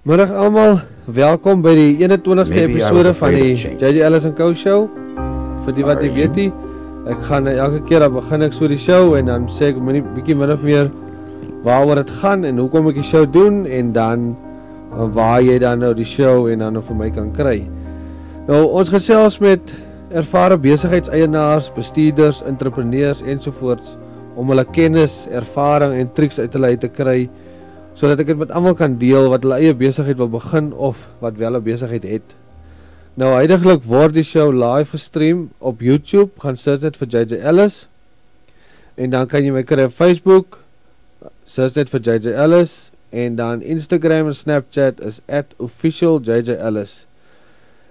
Middag almal, welkom by die 21ste Maybe I was episode van die of. JJ Ellis and Co show. Vir die wat nie weet nie, ek gaan eh, elke keer dan begin ek so die show en dan sê ek minie bietjie min of meer waaroor dit gaan en hoekom ek die show doen en dan uh, waar jy dan nou die show en dan nou vir my kan kry. Nou ons gesels met ervare besigheidseienaars, bestuurders, entrepreneurs ensovoorts om hulle kennis, ervaring en triks uit hulle uit te kry sodat ek dit met almal kan deel wat hulle eie besigheid wil begin of wat wel 'n besigheid het. Nou heidaglik word die show live gestream op YouTube, gaan search dit vir JJ Ellis. En dan kan jy my kry op Facebook, search dit vir JJ Ellis en dan Instagram en Snapchat is @officialJJEllis.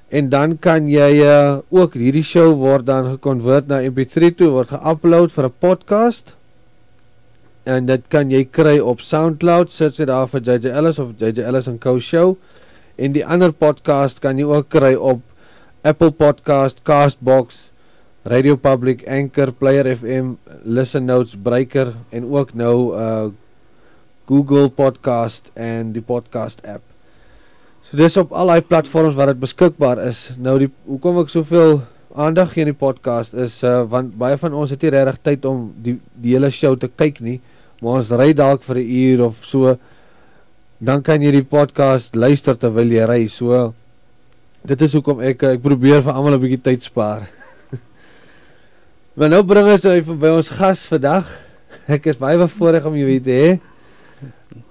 En dan kan jy uh, ook hierdie show word dan gekonvert na MP3 toe word geupload vir 'n podcast en dit kan jy kry op SoundCloud, sit dit daar vir JJ Ellis of JJ Ellis and Co show. En die ander podcast kan jy ook kry op Apple Podcast, Castbox, Radio Public, Anchor, Player FM, Listen Notes, Breaker en ook nou uh Google Podcast en die podcast app. So dis op al daai platforms waar dit beskikbaar is. Nou die hoekom ek soveel aandag gee aan die podcast is uh want baie van ons het nie regtig tyd om die die hele show te kyk nie maar ons ry dalk vir 'n uur of so dan kan jy die podcast luister terwyl jy ry. So dit is hoekom ek ek probeer vir almal 'n bietjie tyd spaar. maar nou bring ons nou by ons gas vandag. Ek is baie bevoorreg om jou hier te hê.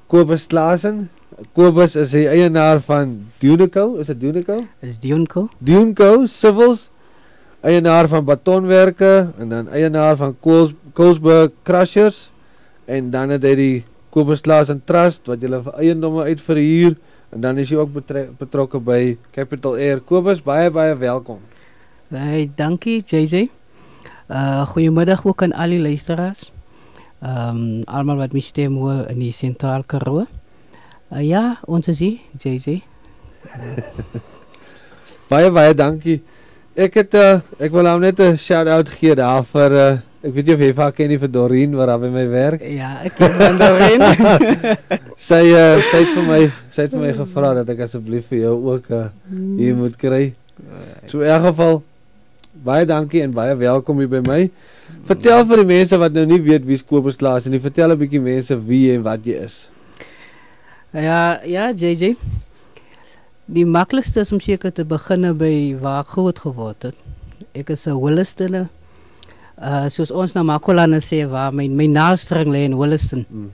Kobus Klasen. Kobus is die eienaar van Duneco, is dit Duneco? is Dionko. Duneco Civils eienaar van Batonwerke en dan eienaar van Kools Koolsburg Crushers en dan het hy die Kobus Klasen Trust wat julle vir eiendomme uit verhuur en dan is hy ook betrokke by Capital Air. Kobus, baie baie welkom. Hey, dankie JJ. Uh goeiemiddag ook aan al die luisteraars. Ehm um, almal wat my stem hoor in die sentraal Karoo. Uh, ja, ons is hier JJ. Baie baie dankie. Ek het uh, ek wil hom net 'n shout-out gee daar vir uh, ek weet nie of jy vir haar ken nie vir Doreen wat daar by my werk. Ja, ek ken Mandarin. Sy uh, sy het vir my sy het vir my gevra dat ek asseblief vir jou ook uh, hier moet kry. So in elk geval baie dankie en baie welkom hier by my. Vertel vir die mense wat nou nie weet wie's Kobus Klaas en nie, vertel 'n bietjie mense wie en wat jy is. ja, ja JJ. Die maklikste is om seker te begin by waar ek groot geword het. Ek is 'n Williston. Uh soos ons na Makolane sê waar my my naastring lê in Williston. Mm.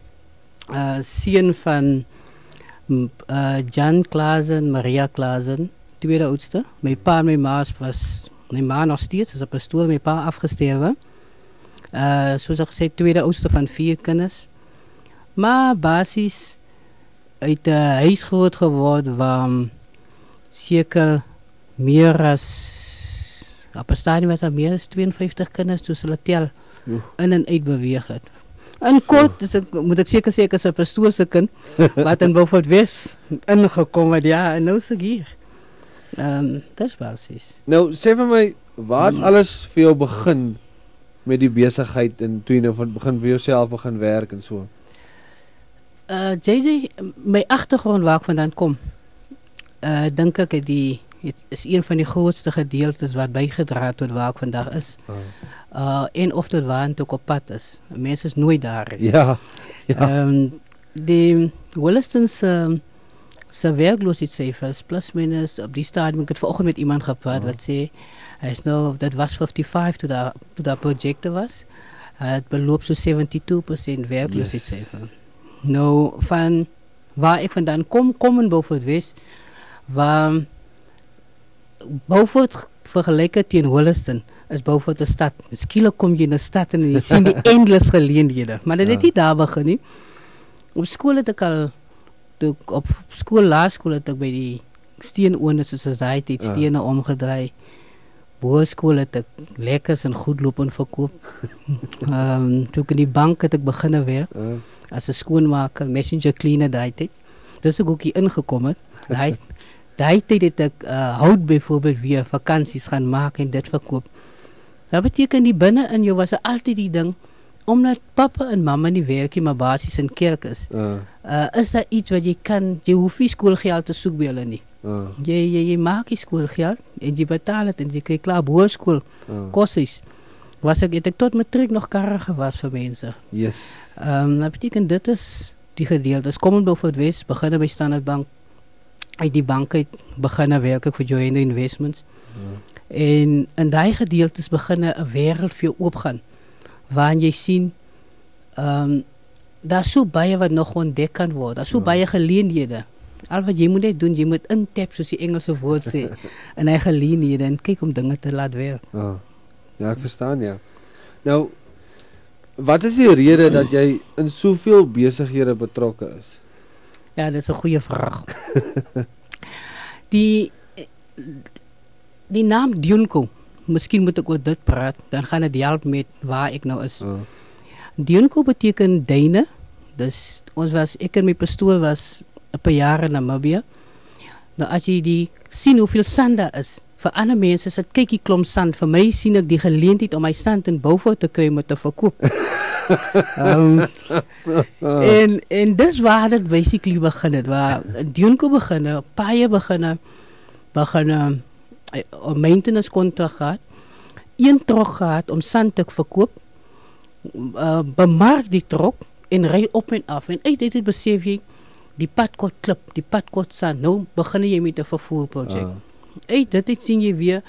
uh seun van uh Jan Klasen, Maria Klasen, tweede oudste. My pa en my ma was my ma nog steeds is 'n pastoor, my pa afgesterwe. Uh soos ek gesê tweede oudste van vier kinders. Maar basies uit 'n huis groot geword waar m, seker meer as op 'n stadium was daar meer as 52 kinders toe hulle tel Oeh. in en uit beweeg het. In kort, dus ek, moet ek seker sê ek is 'n pastoor se kind wat in Beaufort Wes ingekom het. Ja, en nou is ek hier. Ehm, um, dis basies. Nou sê vir my waar het alles vir jou begin met die besigheid en toe jy nou van begin vir jouself begin werk en so. Uh JJ, my agtergrond waar ek vandaan kom. Uh dink ek het die het is een van die grootste gedeeltes wat bygedra het tot waar ek vandag is. Uh, Uh en of tot waar ek op pad is. Mense is nooit daar. nie. ja. Ja. Ehm die Williston se se werkloosheidssyfers plus minus op die stadium ek het vanoggend met iemand gepraat Oh. wat sê hy is nou dit was 55 toe daar toe daar projekte was. Hy het beloop so 72% werkloosheidssyfer. Yes. Nou van waar ek vandaan kom, kom in Beaufort Wes waar Beaufort vergelyk teen Williston is Beaufort 'n stad. Skielik kom jy in 'n stad en jy sien die endless geleenthede, maar dit het Ja. nie daar begin nie. Op skool het ek al toe ek op skool laerskool het ek by die steenoonde soos as daai tyd Ja. stene omgedraai. Boerskool het ek lekkers en goed loop en verkoop. Ehm um, toe ek in die bank het ek begine werk Uh, as 'n skoonmaker, messenger cleaner daai tyd. Dis ek ook hier ingekom het. Daai daai tyd het ek uh, hout byvoorbeeld weer vakansies gaan maak en dit verkoop. Dat beteken die binne in jou was altyd die ding omdat papa en mamma nie werk nie, maar basies in kerk is. Uh, Uh is daar iets wat jy kan jy hoef nie skoolgeld te soek by hulle nie. uh, Jy jy jy maak die skoolgeld en jy betaal dit en jy kry klaar hoërskool uh. kossies. Was ek het ek tot matriek nog karre gewas vir mense. Yes. Ehm um, dat beteken dit is die gedeelte. Kom in Beaufort West, begin by Standard Bank. Uit die bank uit begin werk ek vir Joanne Investments. En in daai gedeeltes begin 'n wêreld vir jou oopgaan waarin jy sien ehm um, daar's so baie wat nog ontdek kan word. Daar's so Ja. baie geleenthede. Al wat jy moet net doen, jy moet intap soos die Engelse woord sê in hy geleenthede en kyk om dinge te laat werk. Uh. Ja, ek verstaan ja. Nou wat is die rede dat jy in soveel besighede betrokke is? Ja, dat is een goede vraag. die, die naam Dionko, misschien moet ik over dit praten, dan gaan het helpen met waar ik nou is. Uh. Dionko betekent duinen. Dus ons was, ik en mijn pastoor was een paar jaar in Namibia. Nou als je die ziet hoeveel zand daar is. Voor andere mensen is het kijk die klomp zand. Voor mij zie ik die gelegenheid om mijn zand in boven te kruimen te verkopen. um, en, en dis waar het basically begin het. Waar Dionko beginnen, paaien beginnen, beginnen eh, een maintenance contract gehad. Een trok gehad om zand te verkoop. Uh, bemark die trok en rij op en af. En uit dit besef je, die padkot klip, die padkot zand. Nou begin je met een vervoerproject. Uh. Uit dit het sien jy weer,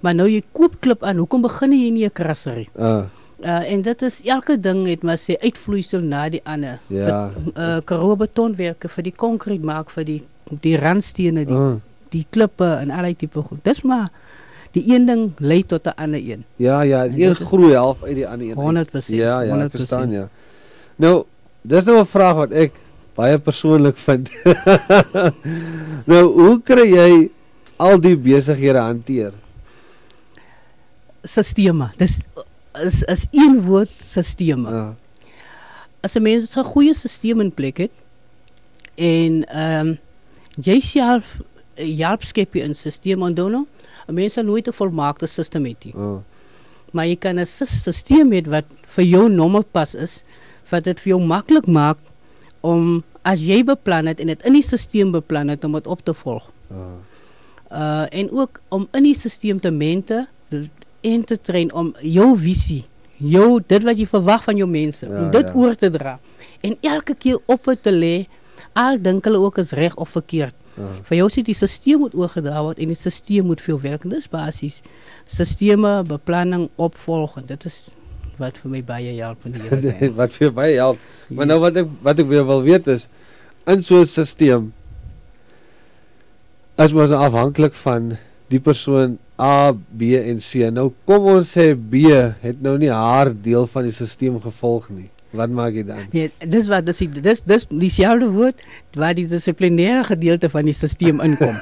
maar nou jy koop klip aan, hoekom begin jy nie 'n krasserie? Uh. Uh, en dit is elke ding het maar sê uitvloeisel na die ander. Ja. Bet- uh, betonwerke vir die konkreet maak vir die die randstene, die Uh. die klippe en allerlei tipe goed. Dis maar die een ding lei tot 'n ander een. Ja, ja, En een groei half uit die ander een. uit. 100%. Ja, ja, ek 100%. verstaan ja. Nou, dis nou 'n vraag wat ek baie persoonlik vind. nou, hoe kry jy al die besighede hanteer? Sisteme. Dis is is een woord sisteme. Uh. as 'n mens 'n goeie stelsel in plek het en ehm um, jy self help skep jy 'n stelsel onthou nou 'n mens sal nooit 'n volmaakte stelsel hê nie Uh. maar jy kan 'n stelsel hê wat vir jou normaal pas is wat dit vir jou maklik maak om as jy beplan het en dit in die stelsel beplan het om dit op te volg Uh. Uh en ook om in die stelsel te mente en te train om jou visie, jou dit wat jy verwag van jou mense, Ja, om dit ja. oor te dra en elke keer op te lê al dink hulle ook is reg of verkeerd. Uh. Vir jou sê die stelsel moet oorgedra word en die stelsel moet veel werk. Dis basies sisteme, beplanning, opvolg en dit is wat vir my baie help in hierdie tyd. wat vir baie help. Maar nou wat ek wat ek weer wil weet is in so 'n stelsel is mos nou afhanklik van die persoon A, B en C. Nou kom ons sê B het nou nie haar deel van die stelsel gevolg nie. Wat maak jy dan? Nee, dis wat dis die- dis dis dieselfde woord waar die dissiplinêre gedeelte van die stelsel inkom.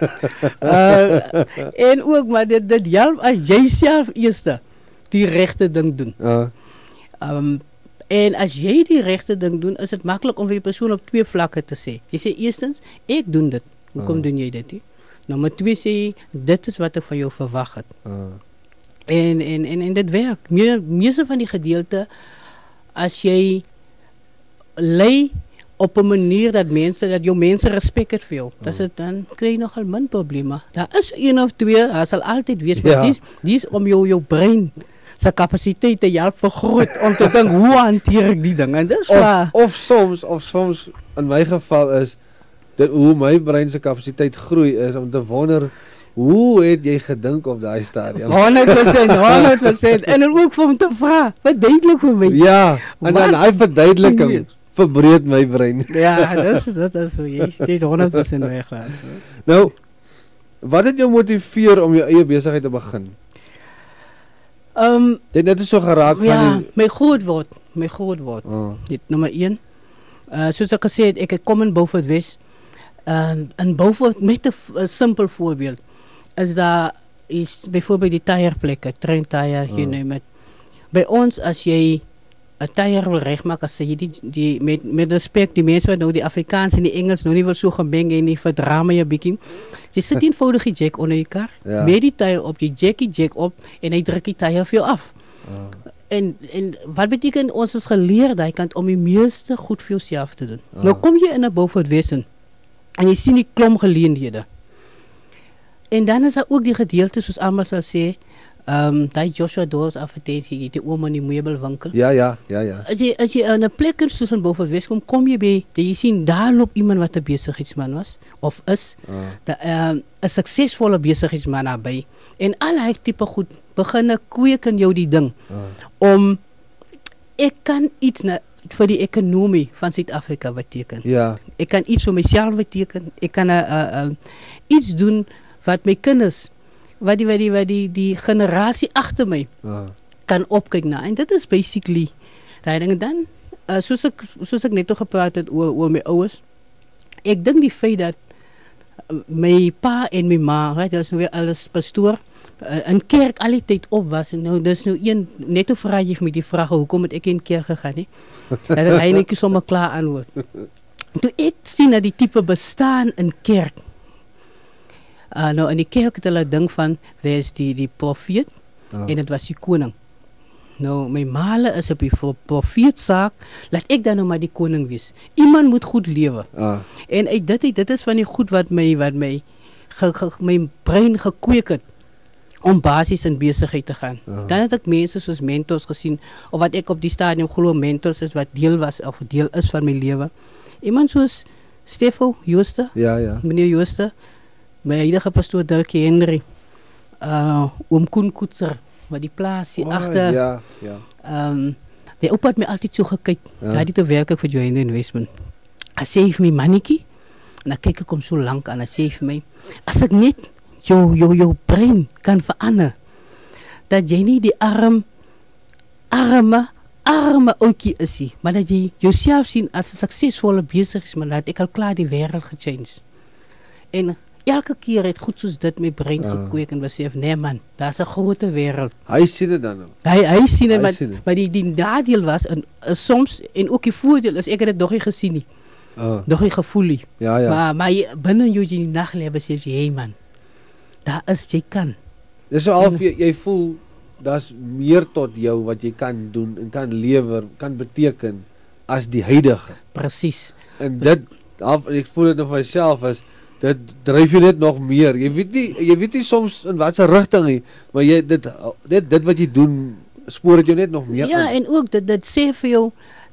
uh en ook maar dit dit help as jy self eers die regte ding doen. Uh, Um en as jy die regte ding doen, is dit maklik om vir die persoon op twee vlakke te sê. Jy sê eerstens, ek doen dit. Hoekom Ah. doen jy dit nie? Nommer 2 sê dit is wat ek van jou verwag het. uh, En en en en dit werk. Meer meeste van die gedeelte as jy lei op 'n manier dat mense dat jou mense respek het vir jou. Dis dit dan kry jy nogal min probleme. Daar is een of twee, daar sal altyd wees, maar Ja. dis dis om jou jou brein se kapasiteit te help vergroot om te dink hoe hanteer ek die ding. En dis of, waar. of soms of soms in my geval is dit hoe my brein se kapasiteit groei is om te wonder hoe het jy gedink op daai stadium? 100%, 100% en dan ook vir hom te vra. Verduidelik vir my. Ja, en dan Wat? hy verduideliking verbreed my brein. Ja, dis dit is so jy steeds 100% reg was. Nou, wat het jou motiveer om jou eie besigheid te begin? Ehm um, Dit net is so geraak ja, van die my groot word, my groot word. oh, Dit nommer 1. Uh soos ek gesê het, ek het kom in Beaufort Wes. Ehm in Beaufort met 'n v- 'n simpel voorbeeld is daar is byvoorbeeld die tyierplekke, train tyre, you Mm. name it. By ons as jy 'n tyre wil regmaak as jy die, die met met respek die mense wat nou die Afrikaans en die Engels nou nie wil so gemeng en nie verdra my 'n bietjie. Jy sit eenvoudig die jack onder die kar. Ja. Met die tyre op, jy jack die jack op en hy druk die tyre vir jou af. oh, En en wat beteken ons is geleer daai kant om die meeste goed vir jouself te doen. Ah. Nou kom jy in 'n Beaufort Wesen en jy sien die klomp geleenthede. En dan is daar ook die gedeelte soos almal sal sê, ehm um, daai Joshua Doors advertensie, die oom in die meubelwinkel. Ja, ja, ja, ja. As jy as jy in 'n plek is soos in Beaufort Wes kom, kom jy by, jy sien daar loop iemand wat 'n besigheidsman was of is, Ah. da- ehm 'n suksesvolle besigheidsman naby. En al hy tipe goed begin kweek in jou die ding Ah. om ek kan iets na vir die ekonomie van Suid-Afrika beteken. Ja. Ek kan iets vir myself beteken. Ek kan 'n uh, uh, iets doen wat my kinders wat die wat die wat die die generasie agter my Ah. kan opkyk na. En dit is basically daai ding dan uh, soos ek soos ek net gepraat het oor oor my ouers. Ek dink die feit dat uh, my pa en my ma, right, dit is nou weer alles pastoor uh, in kerk al die tyd op was en nou dis nou een net 'n vraag jy vir my die vraag hoekom het ek in kerk gegaan nie. Dat het hy net sommer klaar antwoord. Toe ek sien dat die tipe bestaan in kerk. Uh, nou in die kerk het hulle ding van there's die die profeet Ah. en dit was die koning. Nou my male is op die pro- profeetsaak, laat ek dan nou maar die koning wees. Iemand moet goed lewe. Ah. En uit dit uit, dit is van die goed wat my wat my ge, ge, my brein gekweek het om basies in besigheid te gaan. Ah. Dan het ek mense soos mentors gesien of wat ek op die stadium glo mentors is wat deel was of deel is van my lewe. Iemand soos Steffo Jooste, Ja, ja. meneer Jooste, my huidige pastoor Dirkie Henry, uh oom Koen Koetser wat die plaas hier Oh, agter Ja, ja. Ehm um, die oupa het my altyd so gekyk. Ja. Ja. Daai toe werk ek vir Joanne Investment. Hy sê vir my mannetjie en dan kyk ek hom so lank aan en hy sê vir my as ek net jou jou jou brein kan verander dat jy nie die arm arme arme ouetjie is nie, maar dat jy jouself sien as 'n suksesvolle besigheidsman dat ek al klaar die wêreld gechange. En elke keer het goed soos dit my brein Ja. gekweek en besef nee man, daar's 'n groot wêreld. Hy sien dit dan nou. Hy hy sien dit Hy maar, sien dit. maar die die nadeel was en uh, soms en ook die voordeel is ek het dit nog nie gesien nie, Ah. nog nie gevoel nie. Ja, ja. Maar maar jy- binne jou jy in die nag lê besef jy hey man. Daar is jy kan. Dis so half jy, jy voel daar's meer tot jou wat jy kan doen en kan lewer, kan beteken as die huidige. Presies. En dit half ek voel dit nou vir myself is dit dryf jou net nog meer. Jy weet nie jy weet nie soms in watter rigting nie, maar jy dit dit dit wat jy doen spoor dit jou net nog meer Ja, aan. en ook dit dit sê vir jou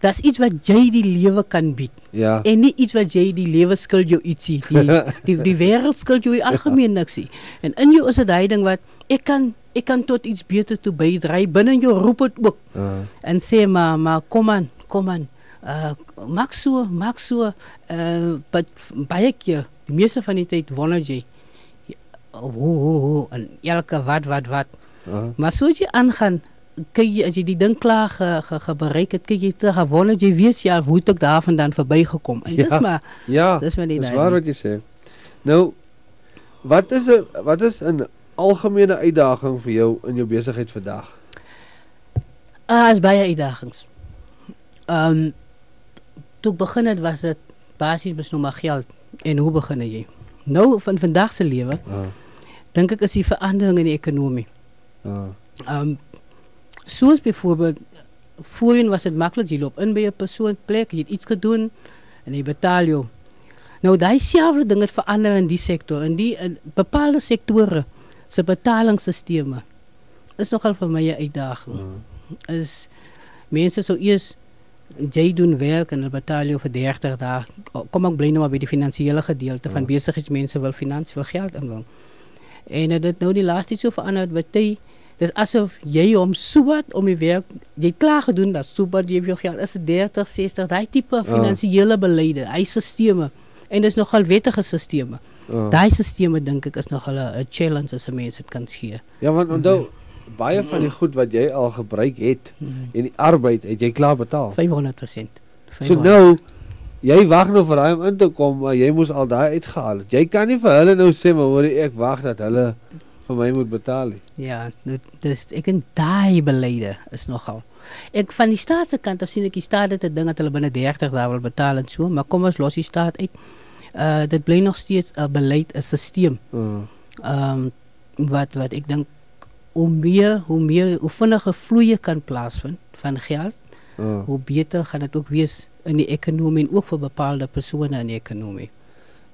daar's iets wat jy die lewe kan bied Ja. en nie iets wat jy die lewe skuld jou ietsie. Die die die wêreld skuld jou algemeen niksie. En in jou is dit daai ding wat ek kan ek kan tot iets beter toe bydra. Binne in jou roep dit ook. Ah. en sê maar maar kom aan, kom aan. Uh maak so, maak so uh but baie keer, die meeste van die tyd wonder jy hoe hoe hoe en elke wat wat wat. Ah. Maar soos jy aangaan, kyk jy as jy die ding klaar ge, ge, ge bereik het, kyk jy terug en wonder jy weet jy hoe het ek daarvandaan verbygekom. En Ja. dis maar Ja. dis maar Dis daai waar ding. wat jy sê. Nou wat is 'n wat is 'n algemene uitdaging vir jou in jou besigheid vandag? Ah, is baie uitdagings. Ehm um, toe ek begin het was dit basies bes nou maar geld en hoe begin jy? Nou van vandag se lewe Ah. dink ek is die verandering in die ekonomie. Ah. Ehm um, soos byvoorbeeld voorheen was dit maklik jy loop in by 'n persoon plek, jy het iets gedoen en jy betaal jou. Nou daai selfde ding het verander in die sektor in die in bepaalde sektore se betalingsstelsels is nogal vir my 'n uitdaging. Ah. Is mense sou eers jy doen werk en hulle betaal jou vir 30 dae. Kom ek bly nou maar by die finansiële gedeelte van Ja. besigheidsmense wil finansiëel geld inwil. En het dit nou die laaste so verander wat jy dis asof jy hom soet om die werk jy klaar gedoen dat soet jy jou geld is dit 30 60 daai tipe finansiële beleide hy stelsels en dis nogal wettige stelsels Ah. daai stelsels dink ek is nogal 'n challenge as 'n mens dit kan skeer Ja, want onthou baie van die goed wat jy al gebruik het en die arbeid het jy klaar betaal. 500% So nou jy wag nou vir daai om in te kom, maar jy moes al daai uitgehaal het. Jy kan nie vir hulle nou sê maar hoor ek wag dat hulle vir my moet betaal nie. Ja, dit dis ek en daai beleide is nogal. Ek van die staat se kant af sien ek die staat het 'n ding dat hulle binne 30 dae wil betaal en so, maar kom ons los die staat uit. Uh dit bly nog steeds 'n beleid, 'n stelsel. Uh, Ehm um, wat wat ek dink hoe meer hoe meer hoe vinniger vloeie kan plaasvind van geld, Uh, hoe beter gaan dit ook wees in die ekonomie en ook vir bepaalde persone in die ekonomie.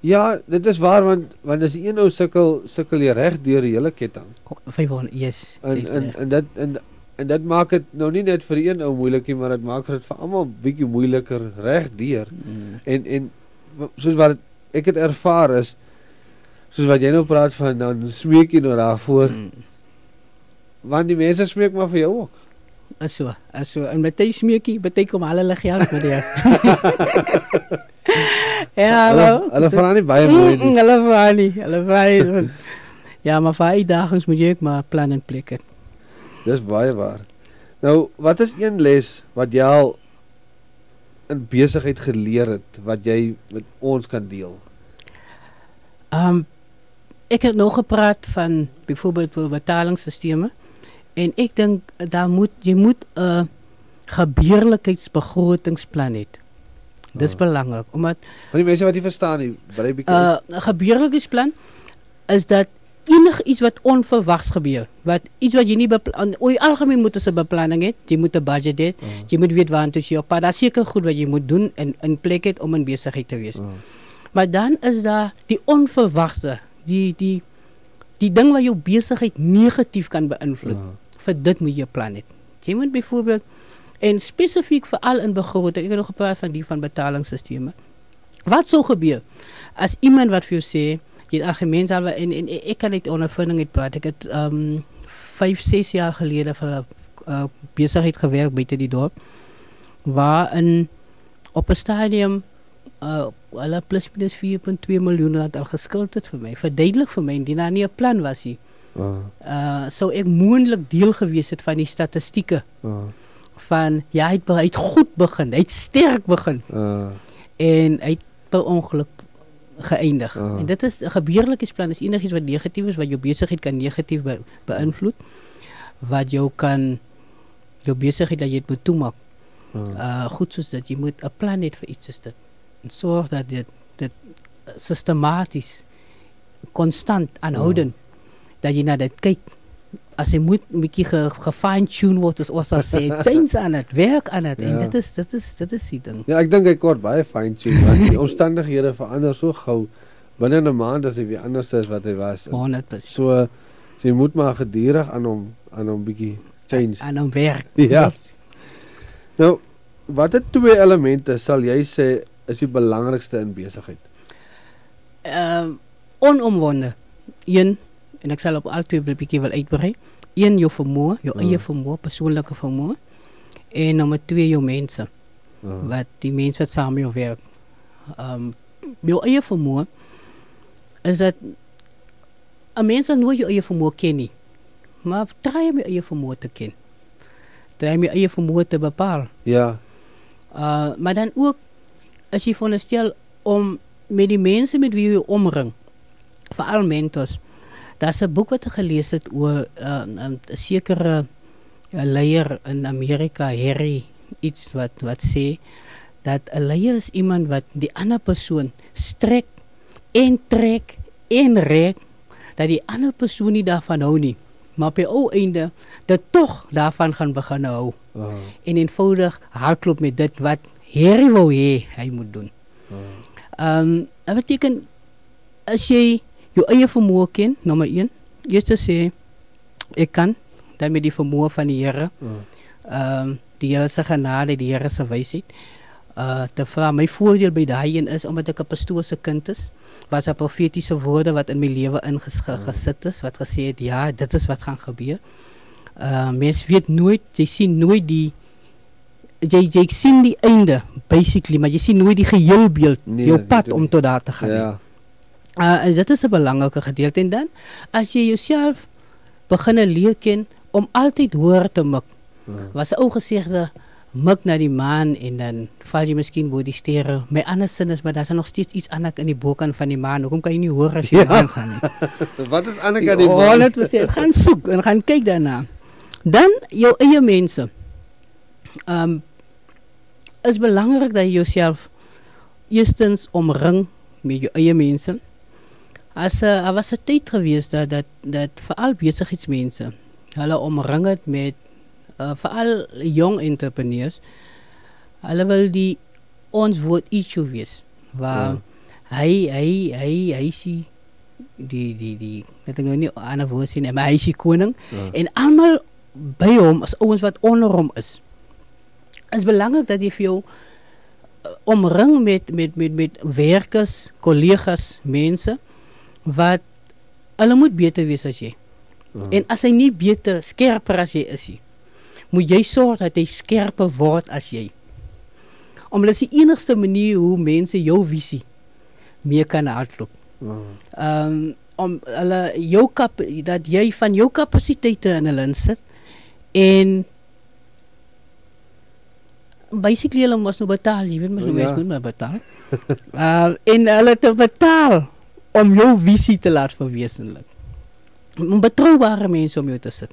Ja, dit is waar want want as die een ou sukkel sukkel jy reg deur die hele ketting. 500 yes. En en en dit en en dit maak dit nou nie net vir een ou moeilik nie, maar dit maak dit vir almal bietjie moeiliker reg deur. Mm. En en soos wat ek het ervaar is soos wat jy nou praat van dan smeek jy nou daarvoor Mm. want die mense smeek maar vir jou ook. Is so, is so. En met hy smeekie, baie kom al hulle geld met jou. ja, Hulle hallo. hulle vra nie baie mooi Mm, nie. Hulle vra nie, hulle vra nie. Ja, maar vir uitdagings moet jy ook maar plan en plek het. Dis baie waar. Nou, wat is een les wat jy al in besigheid geleer het wat jy met ons kan deel? Um ek het nog gepraat van byvoorbeeld oor betalingsstelsels en ek dink daar moet jy moet 'n gebeurlikheidsbegrotingsplan hê. Dis Ah. belangrik omdat Want die mense wat nie verstaan nie, brei bietjie. Uh, 'n gebeurlikheidsplan is dat enige iets wat onverwags gebeur, wat iets wat jy nie beplan, oor algemeen moet jy 'n beplanning hê, jy moet 'n budget hê, uh, jy moet weet waartoe jy op pad. Daar's seker goed wat jy moet doen en in plek het om in besigheid te wees. uh, Maar dan is daar die onverwagse, die die die ding wat jou besigheid negatief kan beïnvloed. uh, Vir dit moet jy plan hê. Jy moet byvoorbeeld en spesifiek veral in begroting, ek het nog gepraat van die van betalingsstelsels. Wat sou gebeur as iemand wat vir jou sê jy het argumente en, en ek kan dit ondervinding het praat. Ek het um 5, 6 jaar gelede vir 'n uh, besigheid gewerk buite die dorp op 'n stadium uh hulle plus minus 4.2 miljoen rand al geskuld het vir my. Verduidelik vir my indien daar nie 'n plan was nie. uh, Uh sou ek moontlik deel gewees het van die statistieke uh, van ja, hy het, hy het goed begin, hy het sterk begin uh, en hy het per ongeluk geëindig. Ah. En dit is 'n gebeurlikheidsplan is enigiets wat negatief is wat jou besigheid kan negatief be, beïnvloed wat jou kan jou besigheid dat jy dit moet toemaak. uh, Uh goed soos dit jy moet 'n plan hê vir iets soos dit. En sorg dat dit dit sistematies konstant aanhoudend dat jy na dit kyk. As jy moet 'n bietjie ge, gefine tune word as ons sal sê, change aan dit, werk aan dit en Ja. dit is dit is dit is die ding. Ja, ek dink hy kort baie fine tune want die omstandighede verander so gou. Binne 'n maand as hy weer anders is wat hy was. En 100%. So so jy moet maar gedurig aan hom aan hom bietjie change. aan hom werk. Ja. Yes. Nou, watter twee elemente sal jy sê is die belangrikste in besigheid? Ehm onomwonde. Een en ek sal op al twee 'n bietjie wil uitbrei. Een jou vermoë, jou Ja. eie vermoë, persoonlike vermoë. En nommer 2 jou mense, Uh, wat die mense wat saam met jou werk. Ehm jou eie vermoë is dat 'n mens sal nooit jou eie vermoë ken nie. Maar try om jou eie vermoë te ken. Try om jou eie vermoë te bepaal. ja. Uh maar dan ook as jy veronderstel om met die mense met wie jy omring, veral mentors. Daar's 'n boek wat ek gelees het oor 'n uh, 'n sekere uh, leier in Amerika, Harry iets wat wat sê dat 'n leier is iemand wat die ander persoon strek en trek en rek dat die ander persoon nie daarvan hou nie. Maar op die ou einde dat tog daarvan gaan begin hou Uh, en eenvoudig hardloop met dit wat Harry wou hê hy moet doen. uh, Ehm um, dit beteken as jy jou eie vermoë ken, nommer 1, eers te sê ek kan dan met die vermoë van die Here, uh, ehm um, die Here se genade, die Here se wysheid. Uh te vra my voordeel by daai een is omdat ek 'n pastoor se kind is, was 'n profetiese woorde wat in my lewe ingesit is wat gesê het ja, dit is wat gaan gebeur. Uh mens weet nooit, jy sien nooit die jy jy sien die einde basically, maar jy sien nooit die geheel beeld, Nee, jou pad om tot daar te gaan. ja. Uh en dit is 'n belangrike gedeelte en dan as jy jouself begin leer ken om altyd hoër te mik. Uh, Was 'n ou gesegde mik na die maan en dan val jy miskien bo die sterre. My ander sin is maar daar's nog steeds iets anders in die bokant van die maan. Hoekom kan jy nie hoor as jy Ja. ja. aangaan nie? wat is ander kan die Oh, man? net was gaan soek en gaan kyk daarna. Dan jou eie mense. Um is belangrik dat jy jouself eerstens omring met jou eie mense. As 'n uh, was 'n tyd gewees dat dat dat veral besigheidsmense hulle omring het met uh, veral jong entrepreneurs. Hulle wil die ons woord issue wees waar hy hy hy hy sien die die die ek dink nou nie ander woord sien maar hy is koning Ja. en almal by hom is ouens wat onder hom is. Is belangrik dat jy vir jou uh, omring met met met met werkers, kollegas, mense wat hulle moet beter wees as jy. Ja. En as hy nie beter skerper as jy is nie, moet jy sorg dat hy skerper word as jy. Omdat dit is die enigste manier hoe mense jou visie meer kan hardloop. Ja. Ehm um, om hulle jou kap dat jy van jou kapasiteite in hulle insit en basically hulle mos nou betaal, jy weet mos nou Ja. mense moet maar betaal. Uh en hulle te betaal om jou visie te laat verwesenlik. Om betroubare mense om jou te sit.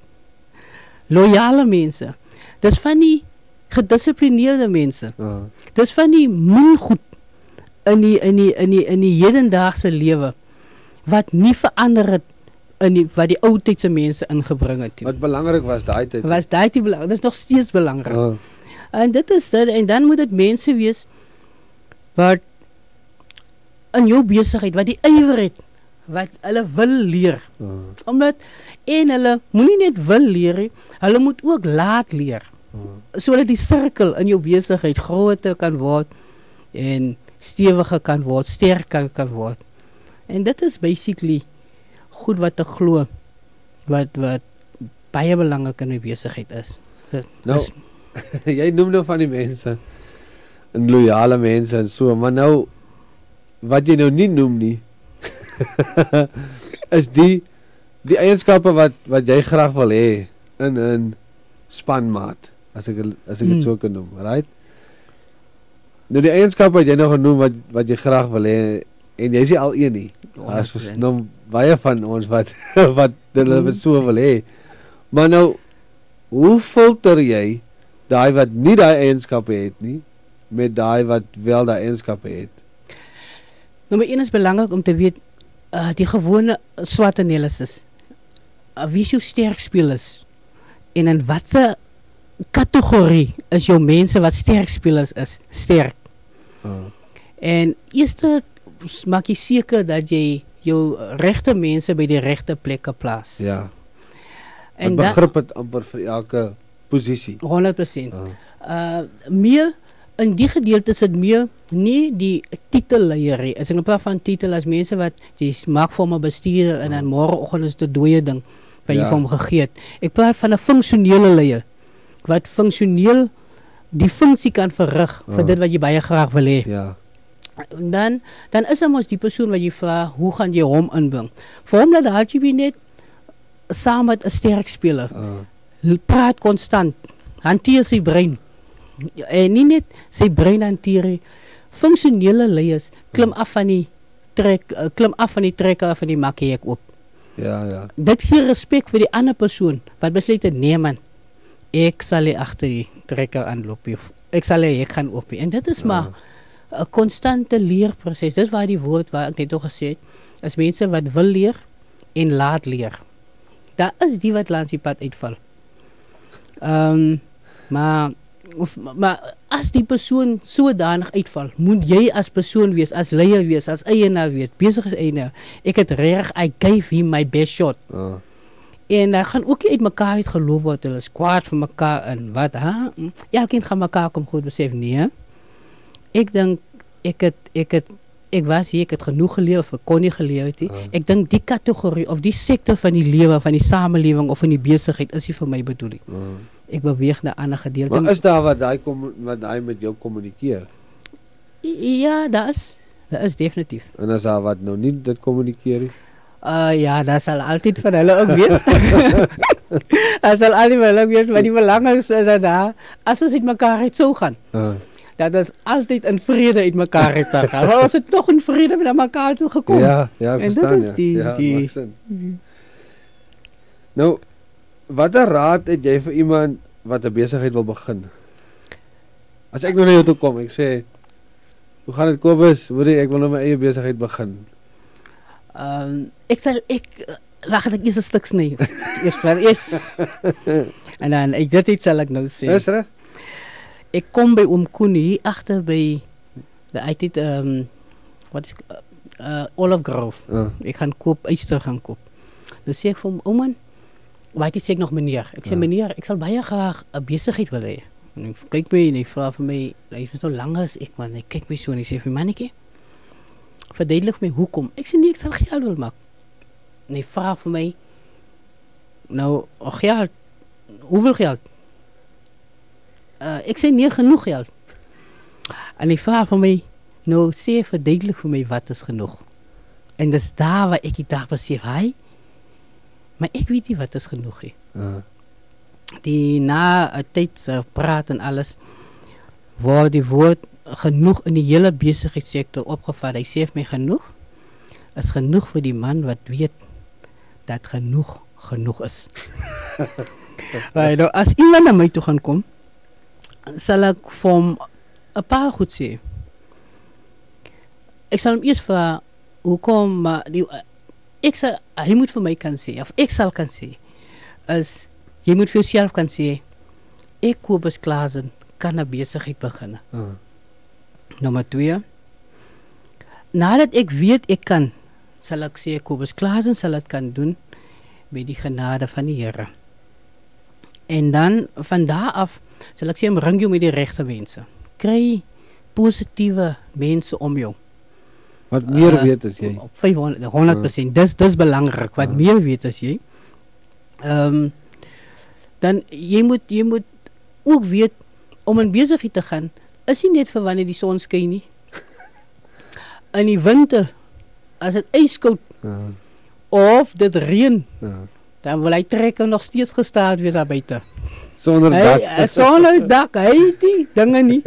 Loyale mense. Dis van die gedissiplineerde mense. Ja. Dis van die min goed in die in die in die in die hedendaagse lewe wat nie verander het in die wat die ou tydse mense ingebring het. Wat belangrik was daai tyd. Was daai die belangrik? Dis nog steeds belangrik. Ja. En dit is dit en dan moet dit mense wees wat in jou besigheid wat die ywer het wat hulle wil leer. Ja. Omdat en hulle moenie net wil leer nie, hulle moet ook laat leer Ja. sodat die sirkel in jou besigheid groter kan word en stewiger kan word, sterker kan word. En dit is basically goed wat te glo wat wat baie belangrik in 'n besigheid is. Dit Nou, is- jy noem nou van die mense en loyale mense en so, maar nou wat jy nou nie noem nie is die die eienskappe wat wat jy graag wil hê in 'n spanmaat as ek as ek dit Hmm. so kan noem, right? Nou die eienskappe wat jy nou genoem wat wat jy graag wil hê en jy's nie al een nie. Daar's 100%. nou baie van ons wat wat hulle Hmm. so wil hê. Maar nou hoe filter jy daai wat nie daai eienskappe het nie met daai wat wel daai eienskappe het? Nommer 1 is belangrik om te weet uh die gewone SWOT analisis. Uh, wie is jou sterk spelers? En in watter kategorie is jou mense wat sterk spelers is? Sterk. Uh, En eerste s- maak jy seker dat jy jou regte mense by die regte plekke plaas. ja. En begrip het amper vir elke posisie. 100%. Uh, Uh meer in die gedeelte is dit meer nie die titelleier nie. As ek nou praat van titel as mense wat jy maak vir 'n bestuurder en dan môreoggend is dit 'n dooie ding wat jy Ja. vir hom gegee het. Ek praat van 'n funksionele leier wat funksioneel die funksie kan verrig vir Ah. dit wat jy baie graag wil hê. ja. Dan dan is hom ons die persoon wat jy vra, hoe gaan jy hom inbring? Vir hom laat Haji net saam met 'n sterk speler Uh, praat konstant. Hanteer sy brein. En nie net sy brein hanteer nie. Funksionele leiers klim af van die trek uh, klim af van die trekker van die makkie op. ja, ja. Dit gee respek vir die ander persoon wat besluit het nee man. Ek sal nie agter die trekker aanloop Ek sal nie ek gaan op. En dit is maar 'n konstante leerproses. Dis waar die woord waar ek net al gesê het, is mense wat wil leer en laat leer. Daar is die wat langs die pad uitval. Ehm maar of maar as die persoon sodanig uitval, moet jy as persoon wees, as leier wees, as eienaar wees, besig as eienaar. Ek het reg, I gave him my best shot. Uh, En dan gaan ook nie uit geloof word. Hulle is kwaad vir mekaar en wat, ha? Mm, Elkeen gaan mekaar kom goed besef nee. Ek dink ek het ek het ek was hier, ek het genoeg geleef of ek kon nie geleef het nie. Ja. Ek dink die kategorie of die sektor van die lewe van die samelewing of van die besigheid is nie vir my bedoel nie. uh. Ek beweeg na ander gedeelte. Maar is daar wat daai kom wat daai met jou kommunikeer? ja, daar is daar is definitief. En as daar wat nou nie dit kommunikeer nie? Uh ja, dat sal altyd van hulle ook wees. Dat sal altyd van hulle wees, maar die belangrikste is dat daar as ons uit mekaar uit sou gaan, Uh, dat ons altyd in vrede uit mekaar uit sal gaan. Maar ons het nog in vrede met mekaar toe gekom. ja, ja, ek En dit verstaan is ja. die- ja, die- sin. Nou, watter raad het jy vir iemand wat 'n besigheid wil begin? As ek nou na jou toe kom, ek sê, "Hoe gaan dit Kobus? Hoorie, ek wil nou my eie besigheid begin." Ehm ek sal ek Wag, ek is 'n stuk sny. Eers vir is. en dan ek dit iets sal ek nou sê. Is reg? Ek kom by oom Koen hier agter by die uit dit ehm um, wat is uh, Olive Grove. Ja. Ek gaan koop yster gaan koop. Dan sê ek vir hom, "Ouma, wat sê ek nog meneer?" Ek sê, Ja. "Meneer, ek sal baie graag 'n besigheid wil hê." En hy kyk my en hy vra vir my, hy is nou langer as ek man. Hy kyk my so en hy sê vir my, "Mannetjie, verduidelik vir my hoekom?" Ek sê, "Nee, ek sal geld wil maak." En hy vra vir my, "Nou, oh, geld, hoeveel geld?" Uh, ek sê, "Nee, genoeg geld." En hy vra vir my, "Nou, sê verduidelik vir my wat is genoeg?" En dis daar waar ek die dag besef, hy, maar ek weet nie wat is genoeg nie. Ja. Die na 'n tyd se praat en alles word die woord genoeg in die hele besigheidssektor opgevat. Hy sê vir my genoeg is genoeg vir die man wat weet dat genoeg genoeg is. Weil nou as iemand na my toe gaan kom, sal ek vir hom 'n paar goed sê. Ek sal hom eers vra hoekom maar die ek sal hy moet vir my kan sê of ek sal kan sê is jy moet vir jouself kan sê ek Kobus Klasen kan 'n besigheid begin. Ja. Nommer 2. Nadat ek weet ek kan, sal ek sê Kobus Klasen sal dit kan doen met die genade van die Here. En dan van daar af sal ek sê omring jou met die regte mense. Kry positiewe mense om jou. Wat meer Uh, weet as jy. Op 500 100%. Dis dis belangrik wat Ja. meer weet as jy. Ehm dan jy moet jy moet ook weet om in besigheid te gaan is nie net vir wanneer die son skyn nie. In die winter as dit yskoud Ja. of dit reën, Ja. dan wil hy trekker nog steeds gestaan wees daar buite. Sonder Hy dak. is sonder dak, het die dinge nie.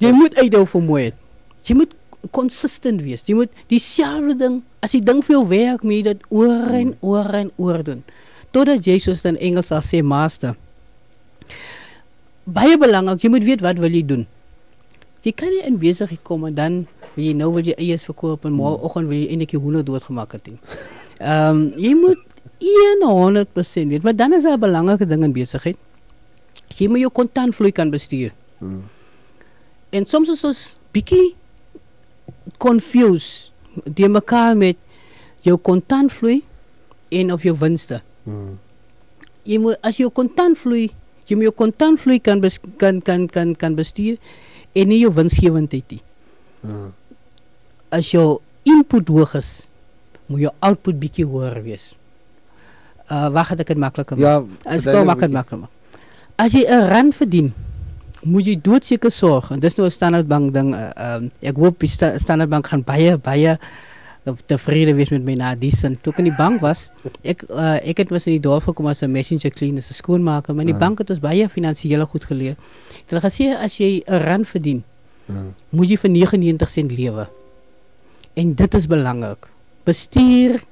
Jy moet uithou vir mooiheid. Jy moet consistent wees. Jy moet dieselfde ding, as die ding vir jou werk, moet jy dit oor en oor en oor doen. Totdat jy soos in Engels sal sê master. Baie belangrik, jy moet weet wat wil jy doen. Jy kan nie in besigheid kom en dan wil jy nou wil jy eiers verkoop en môreoggend wil jy eintlik die hoender doodgemaak het. Ehm jy moet 100% weet, maar dan is daar 'n belangrike ding in besigheid. Jy moet jou kontantvloei kan bestuur. Hmm. En soms is ons bietjie confused die mekaar met jou kontantvloei en of jou winste. Hmm. Jy moet as jou kontantvloei, jy moet jou kontantvloei kan bes, kan kan kan kan bestuur en nie jou winsgewendheid nie. Ja. As jou input hoog is, moet jou output bietjie hoër wees. Uh wag het ek dit makliker maak. Ja, As ek bietjie. maklik maak. As jy 'n rand verdien, moet jy doodseker sorg en dis nou 'n standaard bank ding. Uh, um, ek hoop die sta standaard bank gaan baie baie tevrede wees met my na die sin. Toe ek in die bank was, ek uh, ek het was in die dorp gekom as 'n messenger cleaner, as 'n skoonmaker, maar in die Ja. bank het ons baie finansiële goed geleer. Hulle het gesê as jy 'n rand verdien, Ja. moet jy vir 99 sent lewe. En dit is belangrik. Bestuur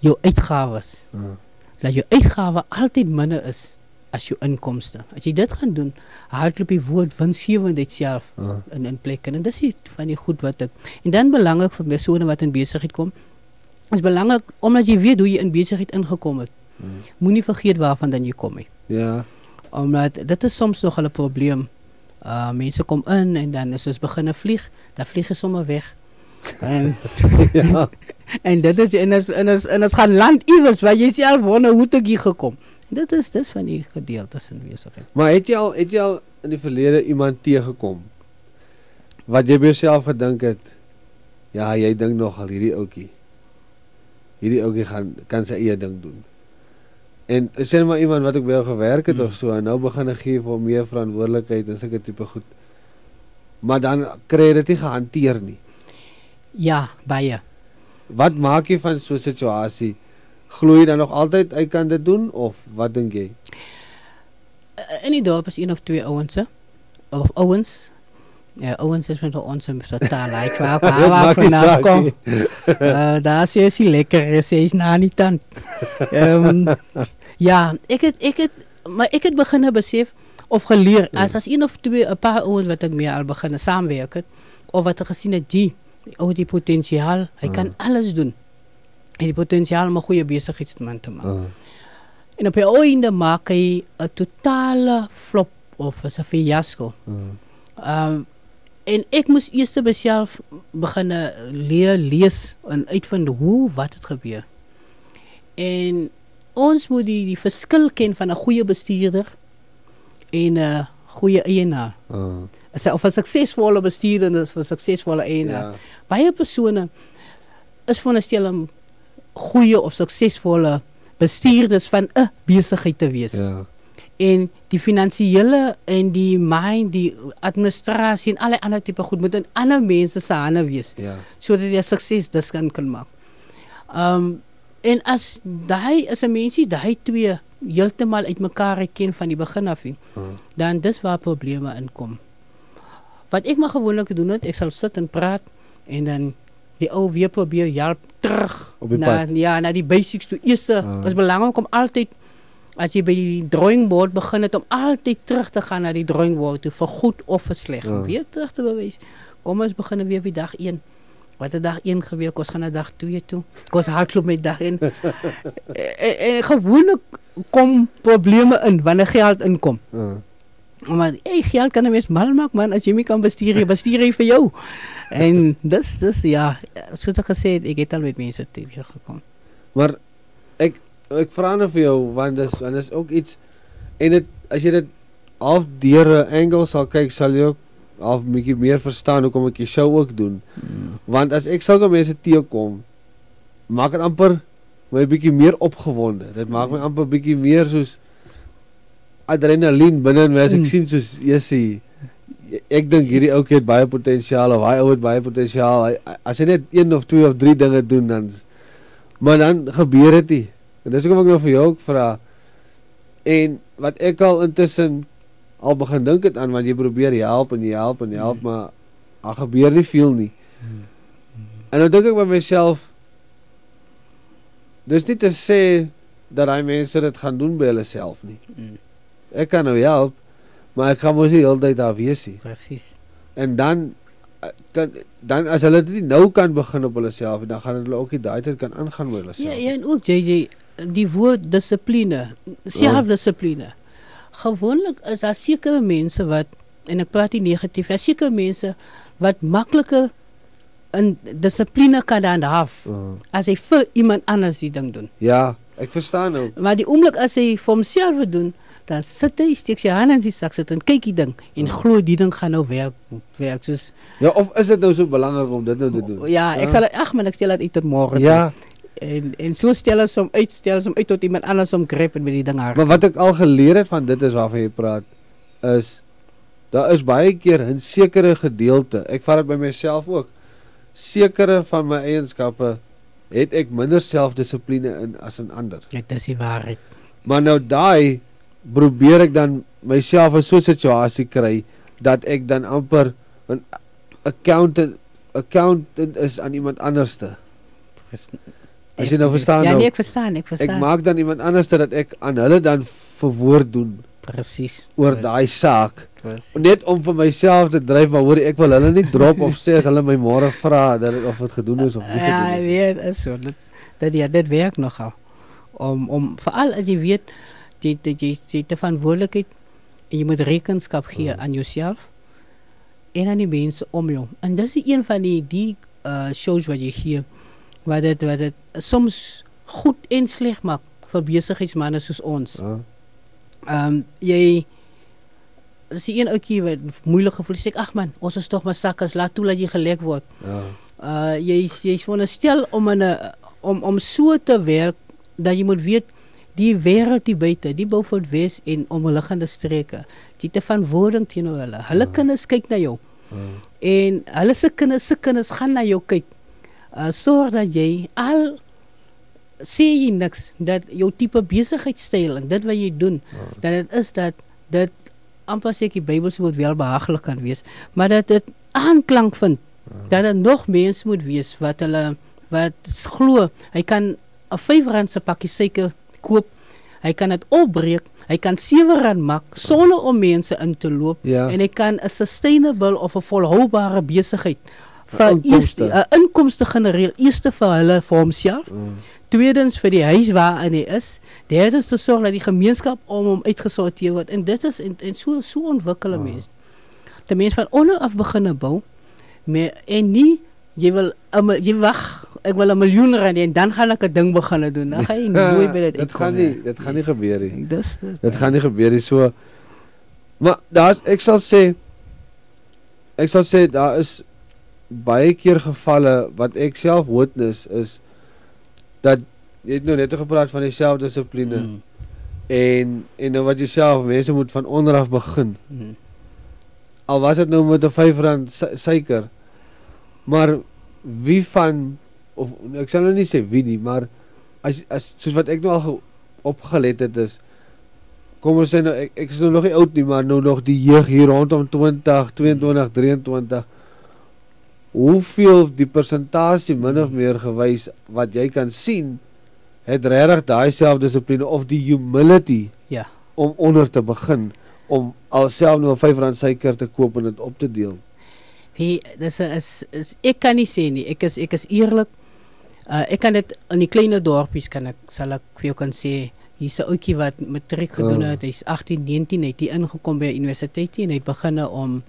jou uitgawes Ja. dat jou uitgawe altyd minder is as jou inkomste. As jy dit gaan doen, hardloop die woord winsgewendheid self Ja. in in plek en dis iets van die goed wat ek en dan belangrik vir persone wat in besigheid kom. Is belangrik omdat jy weet hoe jy in besigheid ingekom het. Hmm. Moenie vergeet waarvan dan jy kom nie. Ja. Omdat dit is soms nog 'n probleem. Uh mense kom in en dan is ons begine vlieg, dan vlieg jy sommer weg. En ja. en dit is en is en is en is gaan land iewers waar jy self wonder hoe het ek hier gekom. Dit is dis van die gedeeltes in besigheid. Maar het jy al het jy al in die verlede iemand teëgekom wat jy by jouself gedink het ja, jy dink nog al hierdie ouetjie. Hierdie ouetjie gaan kan sy eie ding doen. En sê maar iemand wat ek by jou gewerk het Hmm. of so en nou begin ek gee vir meer verantwoordelikheid en sulke tipe goed. Maar dan kry jy dit nie gehanteer nie. Ja, baie. Wat maak jy van so 'n situasie? Glo jy dan nog altyd hy kan dit doen of wat dink jy? Uh, In die dorp is een of twee ouens, hè? of ouens. Ja, ouens is met ons in so taal. Hy kwam Dit waar maak nie vandaan saak kom. nie. Uh, daar sê hy lekker, sê hy's na nie tand. Ehm ja, ek het ek het maar ek het begine besef of geleer Ja. as as een of twee 'n paar ouens wat ek mee al begine saamwerk het of wat ek gesien het die ou die potensiaal, hy Ja. kan alles doen. En die potensiaal om 'n goeie besigheidsman te maak. Uh, En op die einde maak hy 'n totale flop of 'n fiasco. Ehm um, en ek moes eers by myself begin leer lees en uitvind hoe wat het gebeur. En ons moet die, die verskil ken van 'n goeie bestuurder en 'n goeie eienaar. uh, As 'n of 'n suksesvolle bestuurder en 'n suksesvolle eienaar. ja. Baie persone is veronderstel om goeie of suksesvolle bestuurders van 'n besigheid te wees. Ja. En die finansiële en die mind, die administrasie en alle ander tipe goed moet in ander mense se hande wees Ja. sodat jy sukses dis kan kan maak. Um en as daai is 'n mensie daai twee heeltemal uitmekaar ken van die begin af, nie, Uh, dan dis waar probleme inkom. Wat ek maar gewoonlik doen het, ek sal sit en praat en dan die ou weer probeer help terug Op die na pad. ja, na die basics toe. Eers Ah. is belangrik om altyd as jy by die drawing board begin het om altyd terug te gaan na die drawing board toe vir goed of vir sleg. Ja. Weer terug te bewys. Kom ons begin weer by dag 1. Wat het dag 1 gebeur? Ons gaan na dag 2 toe. Ons hardloop met dag 1. en, en gewoonlik kom probleme in wanneer geld inkom. uh, Maar hey, geld kan 'n mens mal maak man as jy nie kan bestuur nie, bestuur hy vir jou. En dis dis ja, soos ek gesê het, ek het al met mense te weer gekom. maar ek ek vra nou vir jou want dis want dis ook iets en dit as jy dit half deur 'n angle sal kyk sal jy ook half 'n bietjie meer verstaan hoekom ek die show ook doen. Want as ek sulke mense teekom, maak dit amper my bietjie meer opgewonde. Dit maak my amper bietjie meer soos adrenalien binne in my as ek Mm. sien soos Jessie ek dink hierdie ou het baie potensiaal of hy ou het baie potensiaal. Hy- As hy net een of twee of drie dinge doen dan maar dan gebeur dit nie. En dis hoekom ek nou vir jou ook vra. En wat ek al intussen al begin dink het aan want jy probeer help en jy help en jy help Mm. maar daar gebeur nie veel nie. En nou dink ek by myself Dis nie te sê dat daai mense dit gaan doen by hulle self nie. Mm. Ek kan nou help, maar ek gaan mos nie heeltyd daar wees nie. Presies. En dan kan dan as hulle dit nou kan begin op hulle self, dan gaan hulle ook nie daai tyd kan aangaan met hulle self. Ja, ja, en ook JJ, die woord dissipline, selfdissipline. Gewoonlik is daar sekere mense wat en ek praat nie negatief, daar sekere mense wat makliker in dissipline kan handhaaf Uh, as hy vir iemand anders die ding doen. ja, ek verstaan nou. Maar die oomblik as hy vir homself doen, dan sit hy, steek sy hand in sy sak sit en kyk die ding en glo die ding gaan nou werk werk soos Ja, of is dit nou so belangrik om dit nou te doen? ja, ek sal ag man ek stel dit uit tot môre. Ja, En en so stel ons hom uit, stel ons hom uit tot iemand anders hom gryp en met die ding haar. maar wat ek al geleer het van dit is waarvan jy praat is daar is baie keer 'n sekere gedeelte. Ek vat dit by myself ook. Sekere van my eienskappe het ek minder selfdissipline in as in ander. Dit is die waarheid. Maar nou daai probeer ek dan myself in so 'n situasie kry dat ek dan amper 'n accountant accountant is aan iemand anderste. As jy nou verstaan Ja, nou. nee, ek verstaan, ek verstaan. Ek maak dan iemand anderste dat ek aan hulle dan verwoord doen presies oor daai saak Presies. net om vir myself te dryf maar hoor ek wil hulle nie drop of sê as hulle my môre vra dat dit of dit gedoen is of nie Ja, gedoen is. nee, dit is so. Dit dit ja, dit werk nogal. Om om veral as jy weet jy jy jy jy te verantwoordelikheid en jy moet rekenskap gee Mm. aan jouself en aan die mense om jou. En dis die een van die die uh shows wat jy gee wat dit wat dit soms goed en sleg maak vir besigheidsmense soos ons. Ja. Ehm um, jy dis die een ouetjie wat moeilik gevoel sê ek ag man, ons is tog maar sakkes, laat toe dat jy gelek word. Ja. Uh jy jy's veronderstel om in 'n om om so te werk dat jy moet weet die wêreld die buite, die Beaufort Wes en omliggende streke. Jy te verantwoording teenoor hulle. Hulle Ja. kinders kyk na jou Ja. en hulle se kinders se kinders gaan na jou kyk. Uh sorg dat jy al sê jy niks dat jou tipe besigheidstyl en dit wat jy doen dat dit is dat dit amper sê ek die Bybel moet wel behaaglik kan wees, maar dat dit aanklank vind. Dat dit nog mense moet wees wat hulle wat glo hy kan 'n R5 se pakkie suiker koop. Hy kan dit opbreek. Hy kan R7 maak sonder om mense in te loop Ja. en hy kan 'n sustainable of 'n volhoubare besigheid vir Inkomste. eerste 'n inkomste genereer eerste vir hulle vir homself. Mm. Tweedens vir die huis waarin hy is. Derdens te sorg dat die gemeenskap om hom uitgesorteer word en dit is en, en so so ontwikkel 'n Ah. mens. Die mens van onder af begin bou maar en nie jy wil jy wag ek wil 'n miljoen rand en dan gaan ek 'n ding begin doen. Dan gaan jy nooit by dit dit gaan nie dit gaan nie gebeur nie. Dis dis Dit gaan nie gebeur nie so. Maar daar's ek sal sê ek sal sê daar is baie keer gevalle wat ek self witness is dat jy het nou net gepraat van die selfdissipline mm. En en nou wat jy self mense moet van onder af begin. mm. Al was dit nou met 'n R5 su suiker. Maar wie van of ek sal nou nie sê wie nie, maar as as soos wat ek nou al ge- opgelet het is kom ons sê nou ek, ek is nou nog nie oud nie, maar nou nog die jeug hier rondom 20, 22, 23. Hoeveel die persentasie min of meer gewys wat jy kan sien het regtig daai selfdissipline of die humility Ja. om onder te begin om alself nou 'n R5 suiker te koop en dit op te deel. Hey, dis is, is ek kan nie sê nie. Ek is ek is eerlik. Uh, ek kan dit in die kleiner dorpies kan ek sal ek vir jou kan sê hier's 'n ouetjie wat matriek gedoen Oh. het. Hy's 18, 19, hy het hier ingekom by 'n universiteit en hy het begin om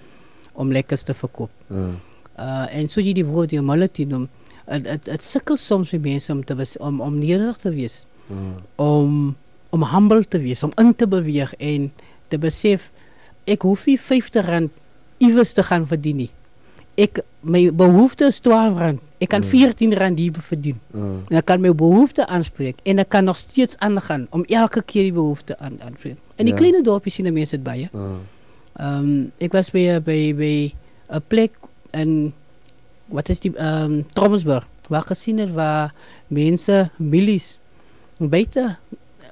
om lekkers te verkoop. Uh, Uh en so jy die woord humility noem. Dit dit dit sukkel soms met mense om te wees, om om nederig te wees, uh, om om humble te wees, om in te beweeg en te besef ek hoef nie R50 iewers te gaan verdien nie. Ek my behoefte is R12. Ek kan Mm. R14 hier verdien. uh, En ek kan my behoefte aanspreek en ek kan nog steeds aangaan om elke keer die behoefte aan aanspreek. In die Ja. kleine dorpies sien die mense dit baie. uh, Ehm um, ek was by 'n- by by 'n plek in wat is die ehm um, Tromsburg waar gesien het waar mense milies buite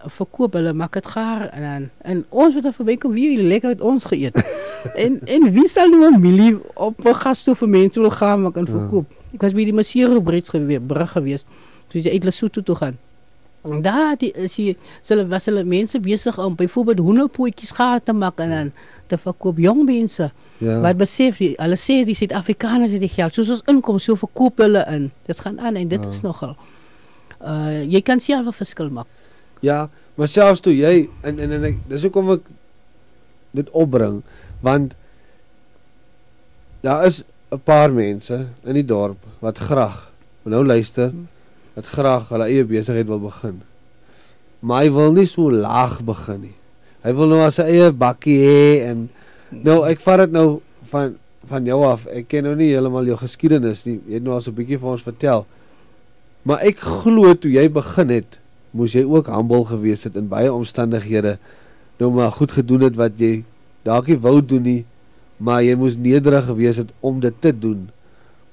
verkoop hulle maak dit gaar en dan en ons wat er verby kom wie lekker het ons geëet. en en wie sal nou 'n milie op 'n gastoe vir mense wil gaan maak en Ja. verkoop. Ek was by die Masiro Brits gewees, brug gewees. Toe jy uit Lesotho toe gaan. En daar die is hier hulle was hulle mense besig om byvoorbeeld hoenderpootjies gaar te maak en dan te verkoop jong mense. ja. Wat besef die hulle sê die Suid-Afrikaners het die geld soos ons inkom so verkoop hulle in. Dit gaan aan en dit Ja. is nogal. Uh jy kan self 'n verskil maak. Ja, maar selfs toe jy en en, en dis hoekom ek dit opbring want daar is 'n paar mense in die dorp wat graag nou luister wat graag hulle eie besigheid wil begin. Maar hy wil nie so laag begin nie. Hy wil nou as sy eie bakkie hê en nou ek vat dit nou van van jou af. Ek ken nou nie heeltemal jou geskiedenis nie. Jy het nou al so 'n bietjie vir ons vertel. Maar ek glo toe jy begin het, moes jy ook humble gewees het in baie omstandighede. Nou maar goed gedoen het wat jy dalk nie wou doen nie, maar jy moes nederig gewees het om dit te doen.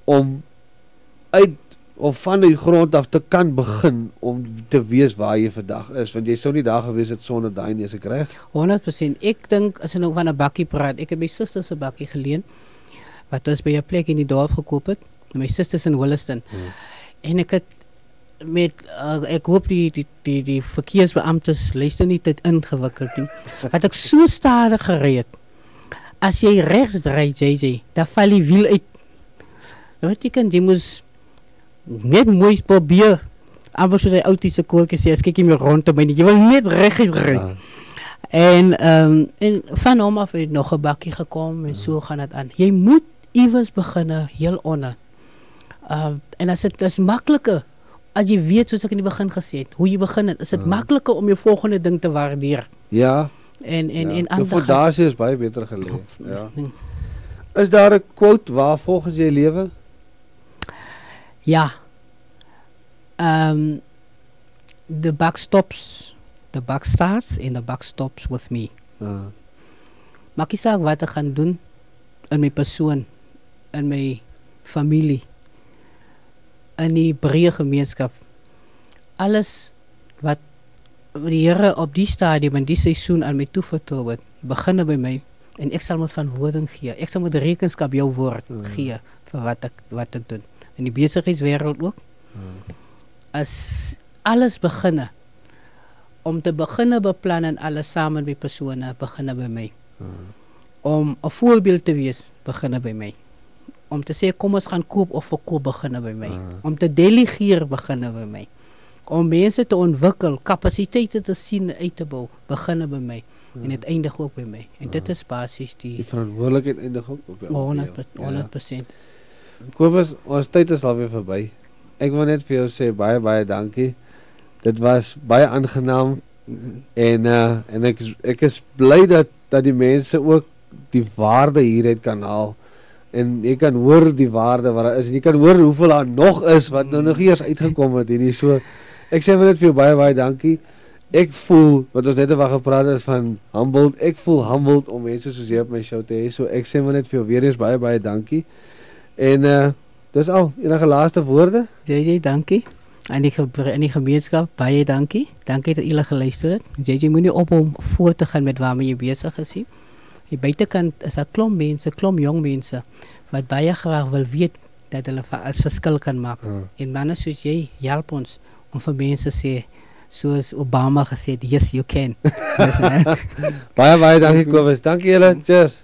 Om uit of van die grond af te kan begin om te weet waar jy vandag is, want jy sou nie daar gewees het sonder daai nie, as ek reg. 100%. Ek dink as jy nou van 'n bakkie praat, ek het my suster se bakkie geleen wat ons by 'n plek in die dorp gekoop het. My susters in Williston. Hmm. En ek het met uh, ek hoop die die die die verkeersbeamptes luister nie dit ingewikkeld nie. Wat ek so stadig gery het. As jy regs draai JJ, dan val die wiel uit. Nou wat jy kan jy moes net mooi probeer. Amper soos hy outies se koeltjie sê, as kyk jy meer rond te my nie. Jy wil net reguit ry. Ja. En ehm um, en van hom af het nog 'n bakkie gekom en so gaan dit aan. Jy moet iewers begin heel onder. Ehm uh, en as dit is makliker as jy weet soos ek in die begin gesê het, hoe jy begin het, is dit Ja. makliker om jou volgende ding te waardeer Ja. en en ja. en Die aan gaan. fondasie is baie beter gelê. Ja. Is daar 'n quote waar volgens jy lewe? Ja. Ehm um, the buck stops, the buck starts and the buck stops with me. Ja. Maak nie saak wat ek gaan doen in my persoon, in my familie, in die breë gemeenskap. Alles wat die Here op die stadium en die seisoen aan my toevertrou het, begin by my en ek sal moet verantwoording gee. Ek sal moet rekenskap jou woord Ja. gee vir wat ek wat ek doen. In die besigheidswêreld ook. Ja. As alles beginne om te beginne beplan en alles saam met persone beginne by my Ja. om 'n voorbeeld te wees beginne by my. Om te sê kom ons gaan koop of verkoop beginne by my. Om te delegeer beginne by my. Om mense te ontwikkel, kapasiteite te sien uit te bou beginne by my en dit eindig ook by my. En dit is basies Die die verantwoordelikheid eindig ook op jou. 100 Ja. 100%. Kobus, ons tyd is alweer verby. Ek wil net vir jou sê baie baie dankie. Dit was baie aangenaam en uh en ek is- ek is bly dat dat die mense ook die waarde hieruit kan haal. En jy kan hoor die waarde wat daar is en jy kan hoor hoeveel daar nog is wat nou nog nie eers uitgekom het hierdie so. Ek sê vir net vir jou baie baie dankie. Ek voel wat ons net oor gepraat het van humbled. Ek voel humbled om mense soos jy op my show te hê. So ek sê maar net vir jou weer eens baie baie dankie. En uh dis al enige laaste woorde? JJ, dankie. En die en die gemeenskap baie dankie. Dankie dat julle geluister het. JJ moenie op om voort te gaan met waarmee jy besig is nie. Hier buitekant is daar klomp mense, klomp jong mense wat baie graag wil weet dat hulle 'n verskil kan maak. Ja. En manne soos jy help ons om vir mense sê soos Obama gesê het, yes you can. Baie baie dankie Kobus. Dankie julle. Cheers.